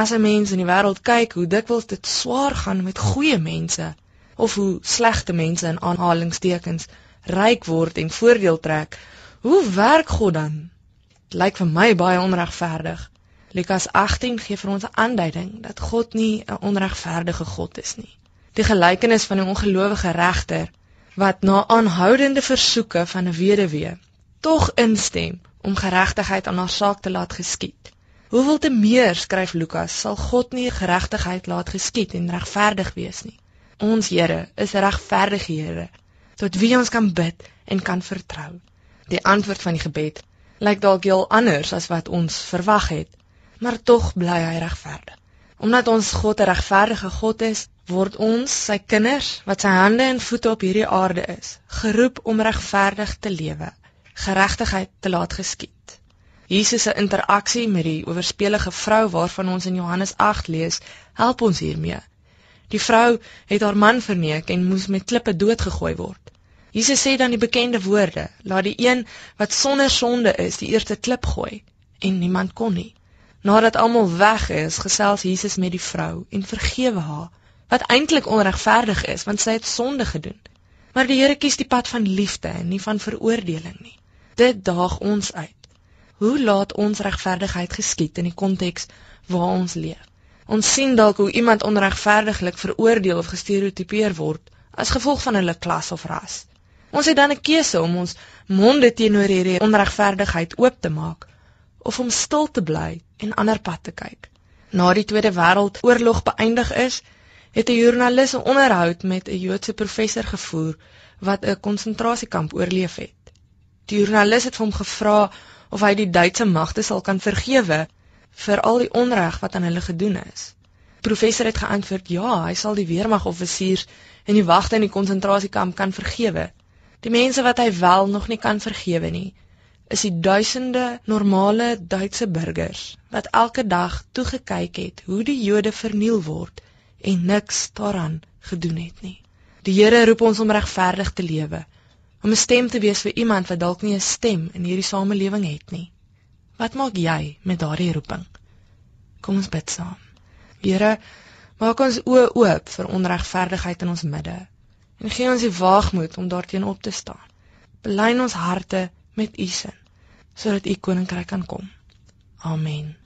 As 'n mens in die wêreld kyk hoe dikwels dit swaar gaan met goeie mense of hoe slegte mense in aanhalingstekens ryk word en voordeel trek, hoe werk God dan? Dit lyk vir my baie onregverdig. Lukas 18 gee vir ons 'n aanduiding dat God nie 'n onregverdige God is nie. Die gelykenis van 'n ongelowige regter wat na aanhoudende versoeke van 'n weduwee tog instem om geregtigheid aan haar saak te laat geskied. Hoeveel te meer skryf Lukas sal God nie geregtigheid laat geskied en regverdig wees nie. Ons Here is regverdige Here tot wie ons kan bid en kan vertrou. Die antwoord van die gebed lyk dalk heel anders as wat ons verwag het, maar tog bly hy regverdig. Omdat ons God 'n regverdige God is, word ons, sy kinders, wat sy hande en voete op hierdie aarde is, geroep om regverdig te lewe, geregtigheid te laat geskied. Jesus se interaksie met die oorspelige vrou waarvan ons in Johannes 8 lees, help ons hiermee. Die vrou het haar man verneek en moes met klippe doodgegooi word. Jesus sê dan die bekende woorde: "Laat die een wat sonder sonde is, die eerste klip gooi." En niemand kon nie. Nadat almal weg is, gesels Jesus met die vrou en vergewe haar, wat eintlik onregverdig is want sy het sonde gedoen. Maar die Here kies die pad van liefde en nie van veroordeling nie. Dit daag ons uit. Hoe laat ons regverdigheid geskied in die konteks waar ons leef? Ons sien dalk hoe iemand onregverdiglik veroordeel of gestereotipeer word as gevolg van hulle klas of ras. Ons het dan 'n keuse om ons monde teenoor hierdie onregverdigheid oop te maak of om stil te bly en ander pad te kyk. Na die Tweede Wêreldoorlog beëindig is, het 'n joernalis 'n onderhoud met 'n Joodse professor gevoer wat 'n konsentrasiekamp oorleef het. Die joernalis het hom gevra of hy die Duitse magte sal kan vergewe vir al die onreg wat aan hulle gedoen is. Professor het geantwoord: "Ja, hy sal die weermagoffisiers en die wagte in die konsentrasiekamp kan vergewe. Die mense wat hy wel nog nie kan vergewe nie, is die duisende normale Duitse burgers wat elke dag toegekyk het hoe die Jode verniel word en niks daaraan gedoen het nie. Die Here roep ons om regverdig te lewe, om 'n stem te wees vir iemand wat dalk nie 'n stem in hierdie samelewing het nie. Wat maak jy met daardie roeping? Kom ons bid saam. Here, maak ons oë oop vir onregverdigheid in ons midde en gee ons die waagmoed om daarteen op te staan. Belyn ons harte met U sin sodat U koninkryk kan kom. Amen.